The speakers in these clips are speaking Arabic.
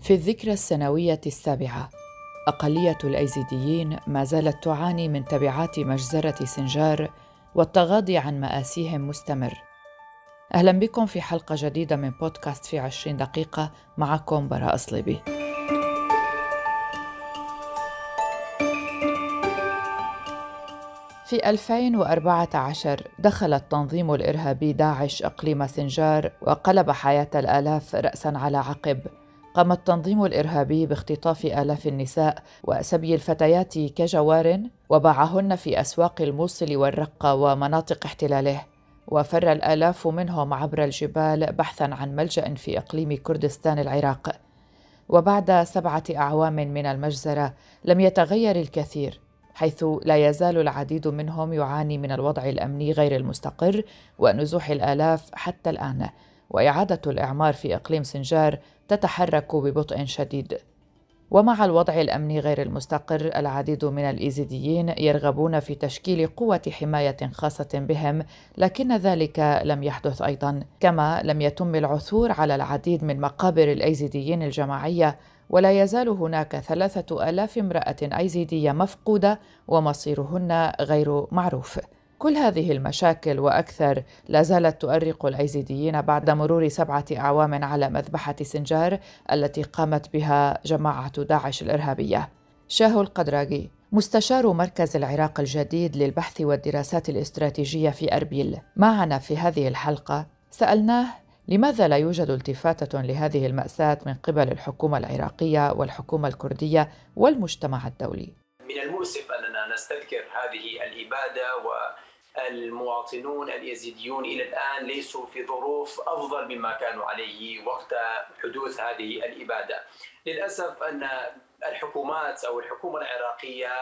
في الذكرى السنوية السابعة. أقلية الأيزيديين ما زالت تعاني من تبعات مجزرة سنجار والتغاضي عن مآسيهم مستمر. أهلا بكم في حلقة جديدة من بودكاست في عشرين دقيقة. معكم براء صليبي في 2014 دخل التنظيم الإرهابي داعش إقليم سنجار وقلب حياة الآلاف رأسا على عقب. قام التنظيم الإرهابي باختطاف آلاف النساء وسبي الفتيات كجوار وباعهن في أسواق الموصل والرقة ومناطق احتلاله وفر الآلاف منهم عبر الجبال بحثا عن ملجأ في إقليم كردستان العراق. وبعد سبعة أعوام من المجزرة لم يتغير الكثير حيث لا يزال العديد منهم يعاني من الوضع الأمني غير المستقر ونزوح الآلاف حتى الآن. وإعادة الإعمار في إقليم سنجار تتحرك ببطء شديد. ومع الوضع الأمني غير المستقر العديد من الإيزيديين يرغبون في تشكيل قوة حماية خاصة بهم لكن ذلك لم يحدث أيضا. كما لم يتم العثور على العديد من مقابر الإيزيديين الجماعية ولا يزال هناك ثلاثة آلاف امرأة أيزيدية مفقودة ومصيرهن غير معروف. كل هذه المشاكل وأكثر لا زالت تؤرق الأيزيديين بعد مرور سبعة أعوام على مذبحة سنجار التي قامت بها جماعة داعش الإرهابية شاهو القدراجي مستشار مركز العراق الجديد للبحث والدراسات الاستراتيجية في أربيل معنا في هذه الحلقة سألناه لماذا لا يوجد التفاتة لهذه المأساة من قبل الحكومة العراقية والحكومة الكردية والمجتمع الدولي؟ من المؤسف أننا نستذكر هذه الإبادة والمواطنون اليزيديون إلى الآن ليسوا في ظروف أفضل مما كانوا عليه وقت حدوث هذه الإبادة. للأسف أن الحكومات أو الحكومة العراقية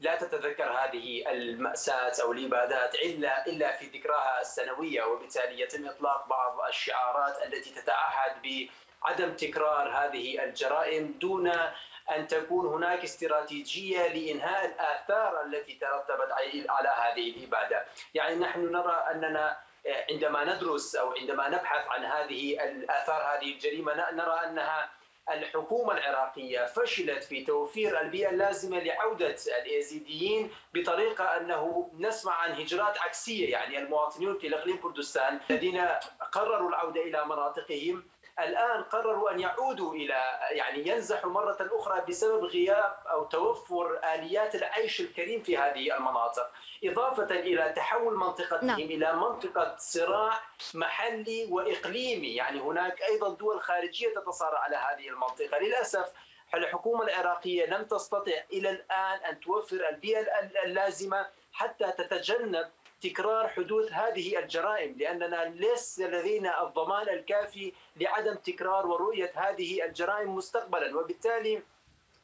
لا تتذكر هذه المأساة أو الإبادات إلا إلا في ذكراها السنوية وبالتالي يتم إطلاق بعض الشعارات التي تتعهد بعدم تكرار هذه الجرائم دون أن تكون هناك استراتيجية لإنهاء الآثار التي ترتبت على هذه الإبادة. يعني نحن نرى أننا عندما ندرس أو عندما نبحث عن هذه الآثار هذه الجريمة نرى أنها الحكومة العراقية فشلت في توفير البيئة اللازمة لعودة الإيزيديين بطريقة أنه نسمع عن هجرات عكسية. يعني المواطنون في إقليم كردستان الذين قرروا العودة إلى مناطقهم الآن قرروا أن يعودوا إلى يعني ينزحوا مرة أخرى بسبب غياب أو توفر آليات العيش الكريم في هذه المناطق إضافة إلى تحول منطقتهم نعم. إلى منطقة صراع محلي وإقليمي يعني هناك أيضا دول خارجية تتصارع على هذه المنطقة للأسف الحكومة العراقية لم تستطع إلى الآن أن توفر البيئة اللازمة حتى تتجنب تكرار حدوث هذه الجرائم لأننا ليس لدينا الضمان الكافي لعدم تكرار ورؤيه هذه الجرائم مستقبلا وبالتالي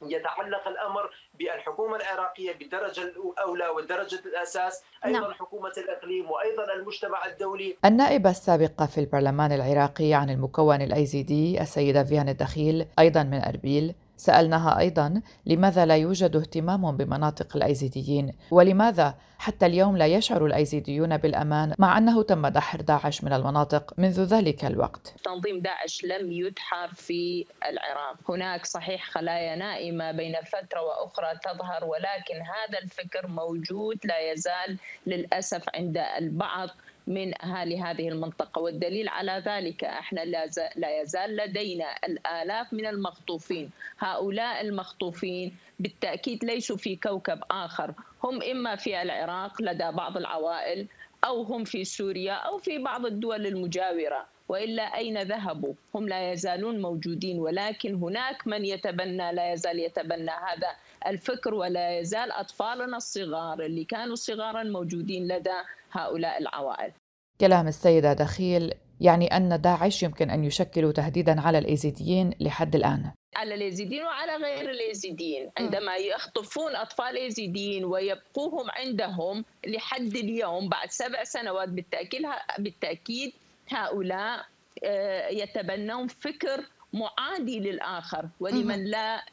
يتعلق الأمر بالحكومة العراقية بالدرجه الأولى والدرجه الأساس أيضا نعم. حكومة الإقليم وأيضا المجتمع الدولي. النائبة السابقة في البرلمان العراقي عن المكون الايزيدي السيدة فيان الدخيل أيضا من أربيل سألناها أيضا لماذا لا يوجد اهتمام بمناطق الأيزيديين؟ ولماذا حتى اليوم لا يشعر الأيزيديون بالأمان مع أنه تم دحر داعش من المناطق منذ ذلك الوقت. تنظيم داعش لم يدحر في العراق، هناك صحيح خلايا نائمة بين فترة وأخرى تظهر ولكن هذا الفكر موجود لا يزال للأسف عند البعض. من أهالي هذه المنطقة والدليل على ذلك إحنا لا يزال لدينا الآلاف من المخطوفين هؤلاء المخطوفين بالتأكيد ليسوا في كوكب آخر هم إما في العراق لدى بعض العوائل أو هم في سوريا أو في بعض الدول المجاورة وإلا أين ذهبوا؟ هم لا يزالون موجودين ولكن هناك من يتبنى لا يزال يتبنى هذا الفكر ولا يزال أطفالنا الصغار اللي كانوا صغارا موجودين لدى هؤلاء العوائل. كلام السيدة دخيل يعني أن داعش يمكن أن يشكلوا تهديدا على الإيزيديين لحد الآن. على اليزيديين وعلى غير اليزيديين عندما يخطفون أطفال يزيديين ويبقوهم عندهم لحد اليوم بعد سبع سنوات بالتأكيد بالتأكيد هؤلاء آه، يتبنون فكر معادي للآخر. ولمن لا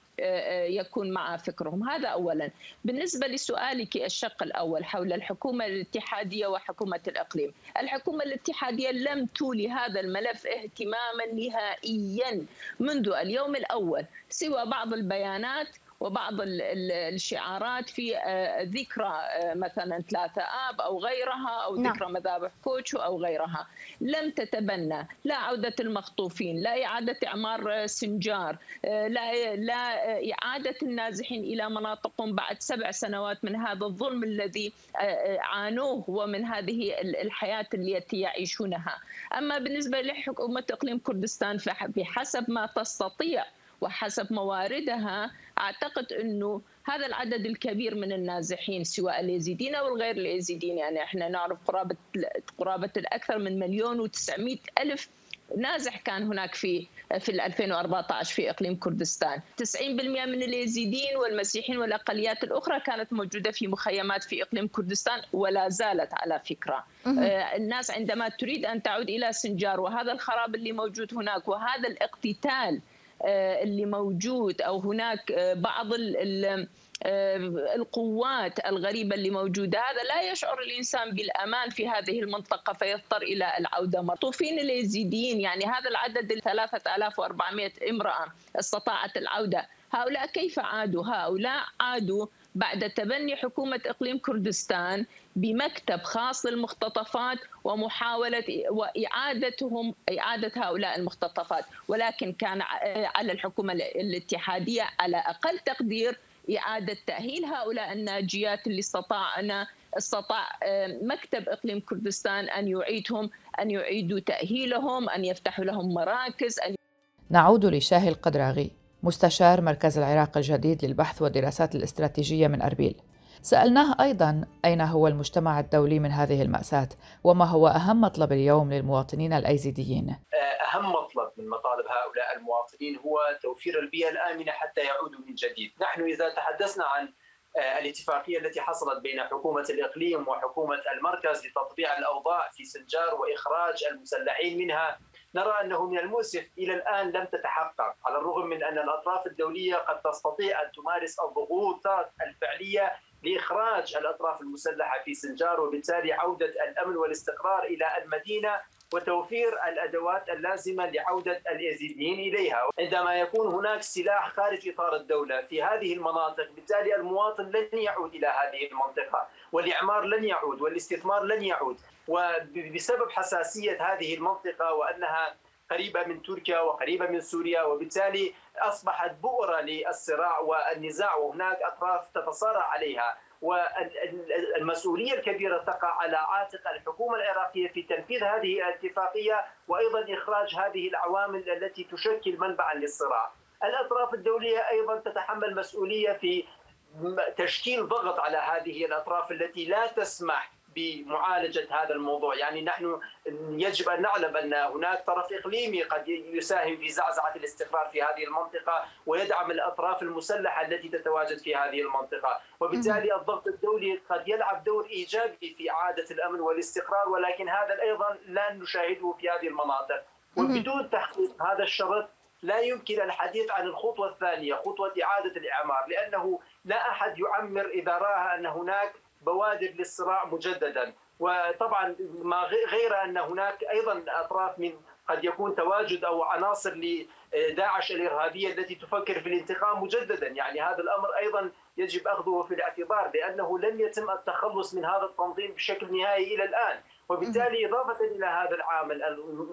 يكون مع فكرهم. هذا أولا. بالنسبة لسؤالك الشق الأول حول الحكومة الاتحادية وحكومة الإقليم. الحكومة الاتحادية لم تولي هذا الملف اهتماما نهائيا منذ اليوم الأول سوى بعض البيانات وبعض الشعارات في آه، ذكرى آه، مثلا ثلاثة آب أو غيرها أو نعم. ذكرى مذابح كوتشو أو غيرها. لم تتبنى. لا عودة المخطوفين لا إعادة إعمار سنجار آه، لا, لا إعادة النازحين إلى مناطقهم بعد سبع سنوات من هذا الظلم الذي عانوه ومن هذه الحياة التي يعيشونها. أما بالنسبة لحكومة إقليم كردستان فبحسب ما تستطيع وحسب مواردها أعتقد إنه هذا العدد الكبير من النازحين سواء اليزيديين أو الغير اليزيديين يعني إحنا نعرف قرابة قرابة الأكثر من مليون و900 ألف نازح كان هناك في في 2014 في إقليم كردستان. 90% من اليزيديين والمسيحيين والأقليات الأخرى كانت موجودة في مخيمات في إقليم كردستان ولا زالت على فكرة. آه، الناس عندما تريد أن تعود إلى سنجار وهذا الخراب اللي موجود هناك وهذا الاقتتال اللي موجود أو هناك آه، بعض آه، القوات الغريبة اللي موجودة. هذا لا يشعر الإنسان بالأمان في هذه المنطقة فيضطر إلى العودة مطوفين اليزيديين يعني هذا العدد 3400 امرأة استطاعت العودة. هؤلاء كيف عادوا؟ هؤلاء عادوا بعد تبني حكومة إقليم كردستان بمكتب خاص للمختطفات ومحاولة وإعادتهم إعادة هؤلاء المختطفات. ولكن كان على الحكومة الاتحادية على أقل تقدير إعادة تأهيل هؤلاء الناجيات اللي استطاعنا استطاع مكتب إقليم كردستان أن يعيدهم أن يعيدوا تأهيلهم أن يفتحوا لهم مراكز أن نعود لشاهي القدراغي. مستشار مركز العراق الجديد للبحث والدراسات الاستراتيجية من أربيل. سألناه أيضا أين هو المجتمع الدولي من هذه المأساة وما هو أهم مطلب اليوم للمواطنين الأيزيديين؟ أهم مطلب من مطالب هؤلاء المواطنين هو توفير البيئة الآمنة حتى يعودوا من جديد. نحن إذا تحدثنا عن آه، الاتفاقية التي حصلت بين حكومة الإقليم وحكومة المركز لتطبيع الأوضاع في سنجار وإخراج المسلحين منها نرى أنه من المؤسف إلى الآن لم تتحقق على الرغم من أن الأطراف الدولية قد تستطيع أن تمارس الضغوطات الفعلية لإخراج الأطراف المسلحة في سنجار وبالتالي عودة الأمن والاستقرار إلى المدينة وتوفير الأدوات اللازمة لعودة اليزيديين إليها، عندما يكون هناك سلاح خارج إطار الدولة في هذه المناطق، بالتالي المواطن لن يعود إلى هذه المنطقة، والإعمار لن يعود، والاستثمار لن يعود، وبسبب حساسية هذه المنطقة وأنها قريبة من تركيا وقريبة من سوريا وبالتالي أصبحت بؤرة للصراع والنزاع وهناك أطراف تتصارع عليها. والمسؤولية الكبيرة تقع على عاتق الحكومة العراقية في تنفيذ هذه الاتفاقية وأيضا إخراج هذه العوامل التي تشكل منبعا للصراع. الأطراف الدولية أيضا تتحمل مسؤولية في تشكيل ضغط على هذه الأطراف التي لا تسمح بمعالجة هذا الموضوع، يعني نحن يجب أن نعلم أن هناك طرف إقليمي قد يساهم في زعزعة الاستقرار في هذه المنطقة ويدعم الأطراف المسلحة التي تتواجد في هذه المنطقة، وبالتالي الضغط الدولي قد يلعب دور إيجابي في إعادة الأمن والاستقرار ولكن هذا أيضا لا نشاهده في هذه المناطق، وبدون تحقيق هذا الشرط لا يمكن الحديث عن الخطوة الثانية، خطوة إعادة الإعمار، لأنه لا أحد يعمر إذا رأى أن هناك بوادر للصراع مجددا. وطبعا ما غير أن هناك أيضا أطراف من قد يكون تواجد أو عناصر لداعش الإرهابية التي تفكر في الانتقام مجددا، يعني هذا الأمر أيضا يجب أخذه في الاعتبار لأنه لم يتم التخلص من هذا التنظيم بشكل نهائي إلى الآن، وبالتالي إضافة إلى هذا العامل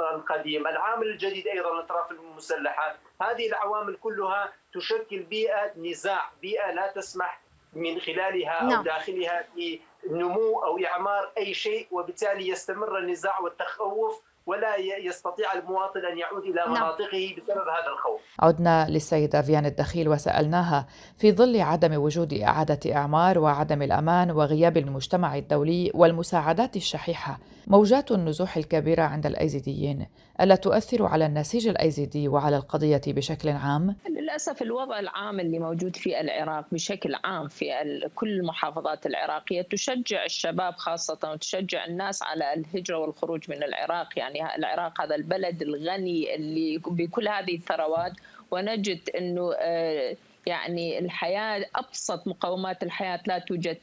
القديم، العامل الجديد أيضا الأطراف المسلحة، هذه العوامل كلها تشكل بيئة نزاع، بيئة لا تسمح من خلالها أو نعم. داخلها في نمو أو إعمار أي شيء وبالتالي يستمر النزاع والتخوف ولا يستطيع المواطن أن يعود إلى نعم. مناطقه بسبب هذا الخوف. عدنا للسيده فيان الدخيل وسألناها في ظل عدم وجود إعادة إعمار وعدم الأمان وغياب المجتمع الدولي والمساعدات الشحيحة، موجات النزوح الكبيرة عند الأيزيديين ألا تؤثر على النسيج الأيزيدي وعلى القضية بشكل عام؟ للأسف الوضع العام اللي موجود في العراق بشكل عام في كل المحافظات العراقية تشجع الشباب خاصة وتشجع الناس على الهجرة والخروج من العراق يعني العراق هذا البلد الغني اللي بكل هذه الثروات. ونجد إنه آه، يعني الحياة أبسط مقومات الحياة لا توجد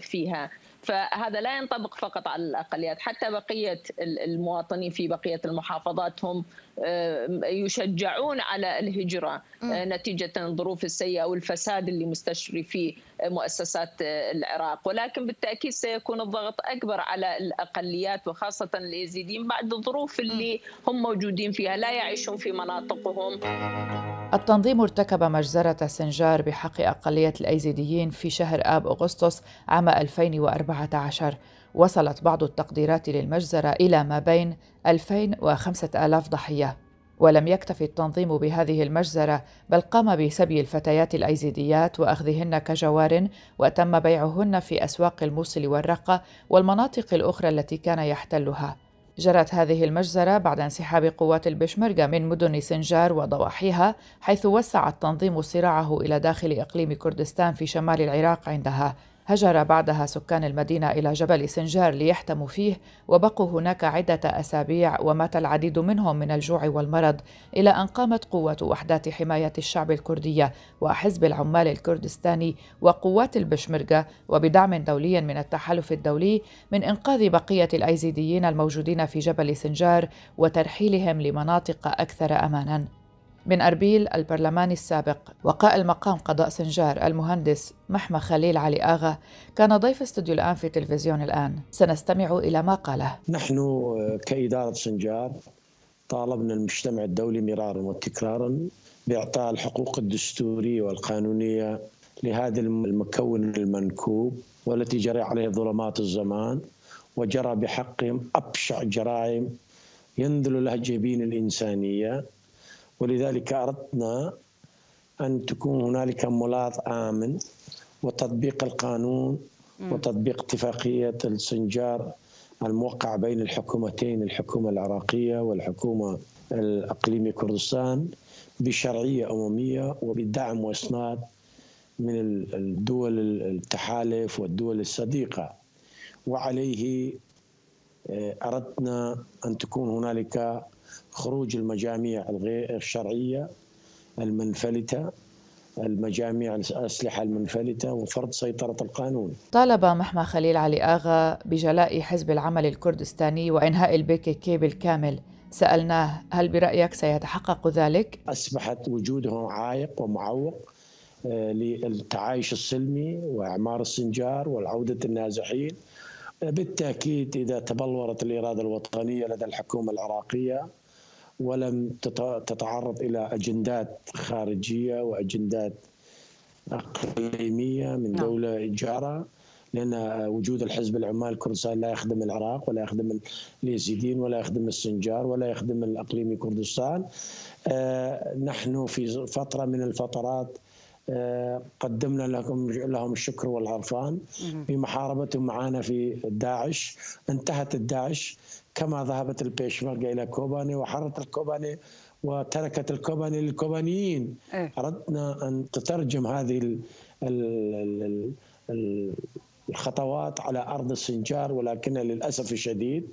فيها. فهذا لا ينطبق فقط على الأقليات حتى بقية المواطنين في بقية المحافظات هم يشجعون على الهجرة آه، نتيجة الظروف السيئة والفساد اللي مستشري فيه مؤسسات آه، العراق. ولكن بالتأكيد سيكون الضغط أكبر على الأقليات وخاصة اليزيديين بعد الظروف اللي هم موجودين فيها لا يعيشون في مناطقهم. التنظيم ارتكب مجزرة سنجار بحق أقلية الأيزيديين في شهر آب أغسطس عام 2014 وصلت بعض التقديرات للمجزرة إلى ما بين 2000 و 5000 ضحية. ولم يكتفي التنظيم بهذه المجزرة بل قام بسبي الفتيات الأيزيديات وأخذهن كجوار وتم بيعهن في أسواق الموصل والرقة والمناطق الأخرى التي كان يحتلها. جرت هذه المجزرة بعد انسحاب قوات البشمركة من مدن سنجار وضواحيها حيث وسع التنظيم صراعه إلى داخل إقليم كردستان في شمال العراق عندها. هجر بعدها سكان المدينة إلى جبل سنجار ليحتموا فيه وبقوا هناك عدة أسابيع ومات العديد منهم من الجوع والمرض إلى أن قامت قوة وحدات حماية الشعب الكردية وحزب العمال الكردستاني وقوات البشمركة وبدعم دولي من التحالف الدولي من إنقاذ بقية الأيزيديين الموجودين في جبل سنجار وترحيلهم لمناطق أكثر أماناً. من أربيل البرلماني السابق وقائل مقام قضاء سنجار المهندس محمى خليل علي آغا كان ضيف استوديو الآن في تلفزيون الآن. سنستمع إلى ما قاله. نحن كإدارة سنجار طالبنا المجتمع الدولي مرارا وتكرارا بإعطاء الحقوق الدستورية والقانونية لهذا المكون المنكوب والتي جرى عليه ظلمات الزمان وجرى بحقهم أبشع جرائم ينذل لها جبين الإنسانية ولذلك أردنا أن تكون هنالك ملاط آمن وتطبيق القانون وتطبيق اتفاقية السنجار الموقع بين الحكومتين الحكومة العراقية والحكومة الأقليمية كردستان بشرعية أممية وبدعم وإسناد من الدول التحالف والدول الصديقة. وعليه آه، أردنا أن تكون هنالك خروج المجاميع الغير الشرعية المنفلتة المجاميع الأسلحة المنفلتة وفرض سيطرة القانون. طالب محمى خليل علي آغا بجلاء حزب العمل الكردستاني وإنهاء البي كي بالكامل. سألناه هل برأيك سيتحقق ذلك؟ أصبحت وجودهم عائق ومعوق آه، للتعايش السلمي وإعمار السنجار والعودة النازحين. بالتأكيد إذا تبلورت الإرادة الوطنية لدى الحكومة العراقية ولم تتعرض إلى أجندات خارجية وأجندات أقليمية من نعم. دولة جارة لأن وجود الحزب العمال الكردستاني لا يخدم العراق ولا يخدم اليزيديين ولا يخدم السنجار ولا يخدم الأقليمي كردستان آه، نحن في فترة من الفترات قدمنا لهم لهم الشكر والعرفان بمحاربتهم معنا في داعش انتهت الداعش كما ذهبت البيشمركة إلى كوباني وحررت الكوباني وتركت الكوباني للكوبانيين. إيه؟ أردنا أن تترجم هذه ال ال ال الخطوات على أرض السنجار ولكن للأسف الشديد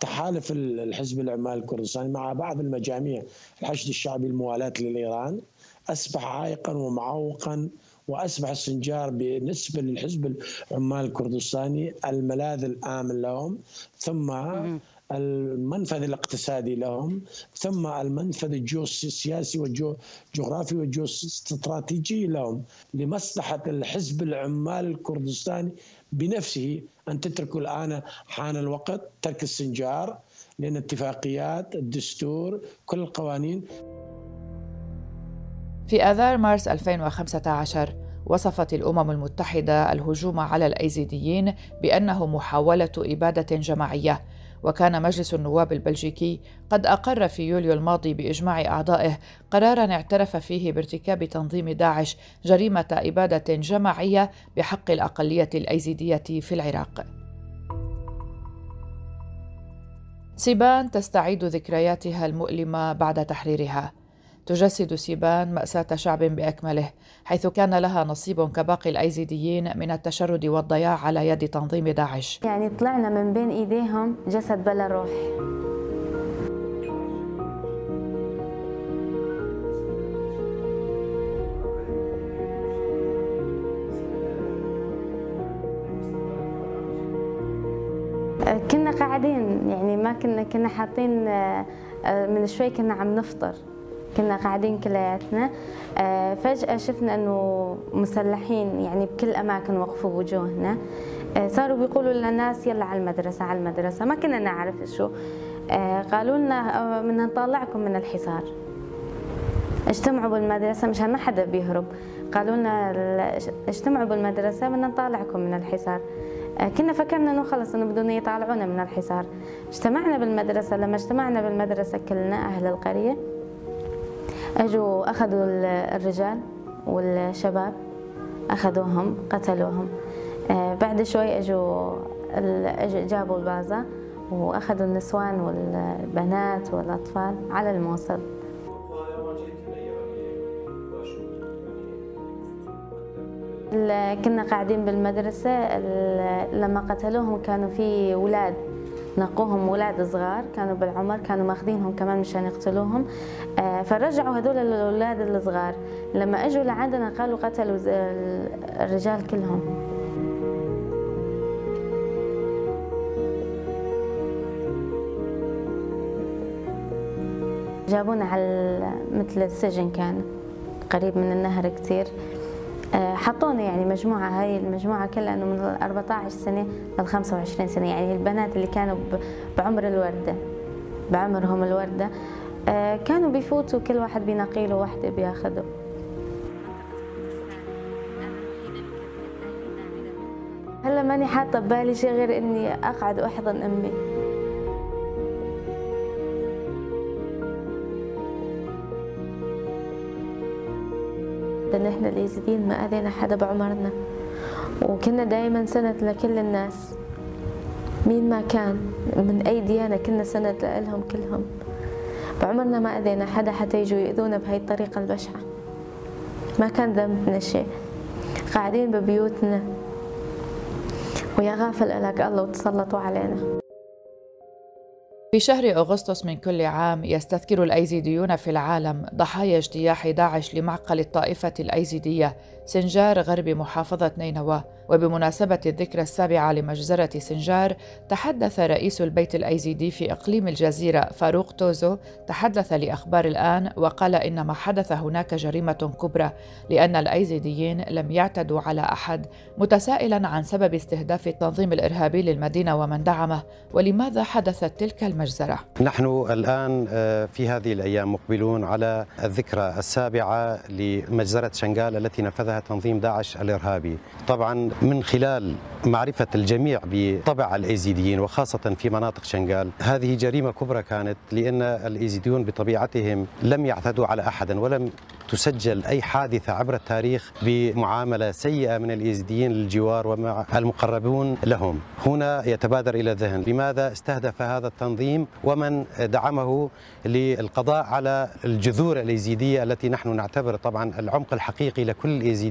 تحالف الحزب العمال الكردستاني مع بعض المجاميع الحشد الشعبي الموالاة للإيران. أصبح عائقا ومعوقا وأصبح السنجار بالنسبة للحزب العمال الكردستاني الملاذ الامن لهم ثم المنفذ الاقتصادي لهم ثم المنفذ الجيوسياسي والجغرافي والجيوستراتيجي لهم لمصلحة الحزب العمال الكردستاني بنفسه. أن تتركوا الآن حان الوقت ترك السنجار لأن اتفاقيات الدستور كل القوانين. في آذار مارس 2015 وصفت الأمم المتحدة الهجوم على الأيزيديين بأنه محاولة إبادة جماعية وكان مجلس النواب البلجيكي قد أقر في يوليو الماضي بإجماع أعضائه قرارا اعترف فيه بارتكاب تنظيم داعش جريمة إبادة جماعية بحق الأقلية الأيزيدية في العراق. سيبان تستعيد ذكرياتها المؤلمة بعد تحريرها. تجسد سيبان مأساة شعب بأكمله حيث كان لها نصيب كباقي الأيزيديين من التشرد والضياع على يد تنظيم داعش. يعني طلعنا من بين إيديهم جسد بلا روح. كنا قاعدين يعني ما كنا كنا حاطين آه، آه، من شوي كنا عم نفطر. كنا قاعدين كلياتنا. فجأة شفنا أنه مسلحين يعني بكل أماكن وقفوا وجوهنا صاروا بيقولوا للناس يلا على المدرسة على المدرسة. ما كنا نعرف شو. قالوا لنا بدنا نطلعكم من الحصار. اجتمعوا بالمدرسة مشان ما حدا بيهرب. قالوا لنا اجتمعوا بالمدرسة بدنا نطلعكم من الحصار. آه، كنا فكرنا إنه خلص إنه بدهم يطالعونا من الحصار. اجتمعنا بالمدرسة. لما اجتمعنا بالمدرسة كلنا أهل القرية. أجوا أخذوا الرجال والشباب أخذوهم قتلوهم. آه، بعد شوي أجوا جابوا البازا وأخذوا النسوان والبنات والأطفال على الموصل. كنا قاعدين بالمدرسة لما قتلوهم كانوا في أولاد نقوهم أولاد صغار كانوا بالعمر كانوا ماخذينهم كمان مشان يقتلوهم. آه، فرجعوا هذول الأولاد الصغار. لما أجوا لعندنا قالوا قتلوا الرجال كلهم. جابونا على مثل السجن كان قريب من النهر كثير حطونا يعني مجموعة هاي المجموعة كلها إنه من 14 سنة لل 25 سنة يعني البنات اللي كانوا بعمر الوردة بعمرهم الوردة. آه، كانوا بيفوتوا كل واحد بينقي له وحدة بياخذوا هلا ماني حاطة ببالي شيء غير إني أقعد وأحضن أمي. إن إحنا اليزيديين ما آذينا حدا بعمرنا. وكنا دائما سند لكل الناس. مين ما كان من أي ديانة كنا سند لهم كلهم. بعمرنا ما آذينا حدا حتى يجوا يأذونا بهي الطريقة البشعة. ما كان ذنبنا شيء. قاعدين ببيوتنا. ويا غافل ألاك الله وتسلطوا علينا. في شهر أغسطس من كل عام يستذكر الأيزيديون في العالم ضحايا اجتياح داعش لمعقل الطائفة الأيزيدية سنجار غرب محافظة نينوى. وبمناسبة الذكرى السابعة لمجزرة سنجار تحدث رئيس البيت الأيزيدي في إقليم الجزيرة فاروق توزو. تحدث لأخبار الآن وقال إن ما حدث هناك جريمة كبرى لأن الأيزيديين لم يعتدوا على أحد متسائلا عن سبب استهداف التنظيم الإرهابي للمدينة ومن دعمه. ولماذا حدثت تلك المجزرة؟ نحن الآن آه، في هذه الأيام مقبلون على الذكرى السابعة لمجزرة شنغال التي نفذها تنظيم داعش الإرهابي. طبعا من خلال معرفة الجميع بطبع الإيزيديين وخاصة في مناطق شنغال هذه جريمة كبرى كانت لأن الإيزيديون بطبيعتهم لم يعتدوا على أحد ولم تسجل أي حادثة عبر التاريخ بمعاملة سيئة من الإيزيديين للجوار ومع المقربون لهم. هنا يتبادر إلى الذهن لماذا استهدف هذا التنظيم ومن دعمه للقضاء على الجذور الإيزيدية التي نحن نعتبر طبعا العمق الحقيقي لكل الإيزيديين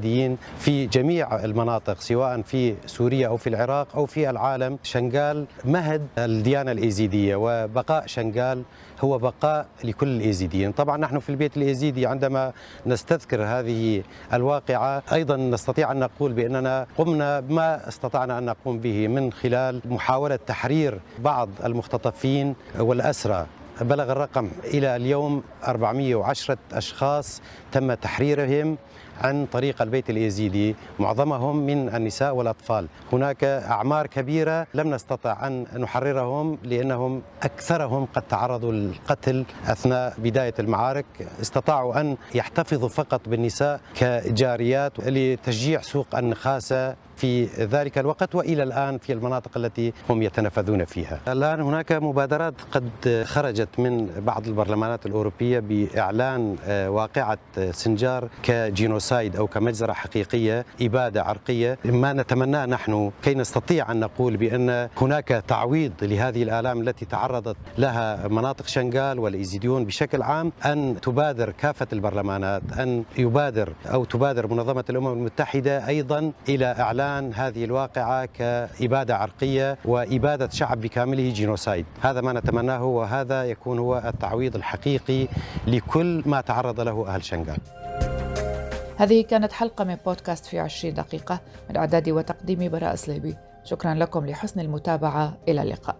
في جميع المناطق سواء في سوريا أو في العراق أو في العالم. شنغال مهد الديانة الإيزيدية وبقاء شنغال هو بقاء لكل الإيزيديين. طبعا نحن في البيت الإيزيدي عندما نستذكر هذه الواقعة أيضا نستطيع أن نقول بأننا قمنا بما استطعنا أن نقوم به من خلال محاولة تحرير بعض المختطفين والأسرى. بلغ الرقم إلى اليوم 410 أشخاص تم تحريرهم عن طريق البيت اليزيدي. معظمهم من النساء والأطفال. هناك أعمار كبيرة لم نستطع أن نحررهم لأنهم أكثرهم قد تعرضوا للقتل أثناء بداية المعارك. استطاعوا أن يحتفظوا فقط بالنساء كجاريات لتشجيع سوق النخاسة في ذلك الوقت وإلى الآن في المناطق التي هم يتنفذون فيها. الآن هناك مبادرات قد خرجت من بعض البرلمانات الأوروبية بإعلان آه، واقعة سنجار ك genocide أو كمجزرة حقيقية إبادة عرقية، ما نتمناه نحن كي نستطيع أن نقول بأن هناك تعويض لهذه الآلام التي تعرضت لها مناطق شنغال والإيزيديون بشكل عام أن تبادر كافة البرلمانات أن يبادر أو تبادر منظمة الأمم المتحدة أيضا إلى إعلان إعلان هذه الواقعة كإبادة عرقية وإبادة شعب بكامله genocide. هذا ما نتمناه وهذا يكون هو التعويض الحقيقي لكل ما تعرض له أهل شنغال. هذه كانت حلقة من بودكاست في عشرين دقيقة من إعدادي وتقديمي براء سليبي. شكرا لكم لحسن المتابعة. إلى اللقاء.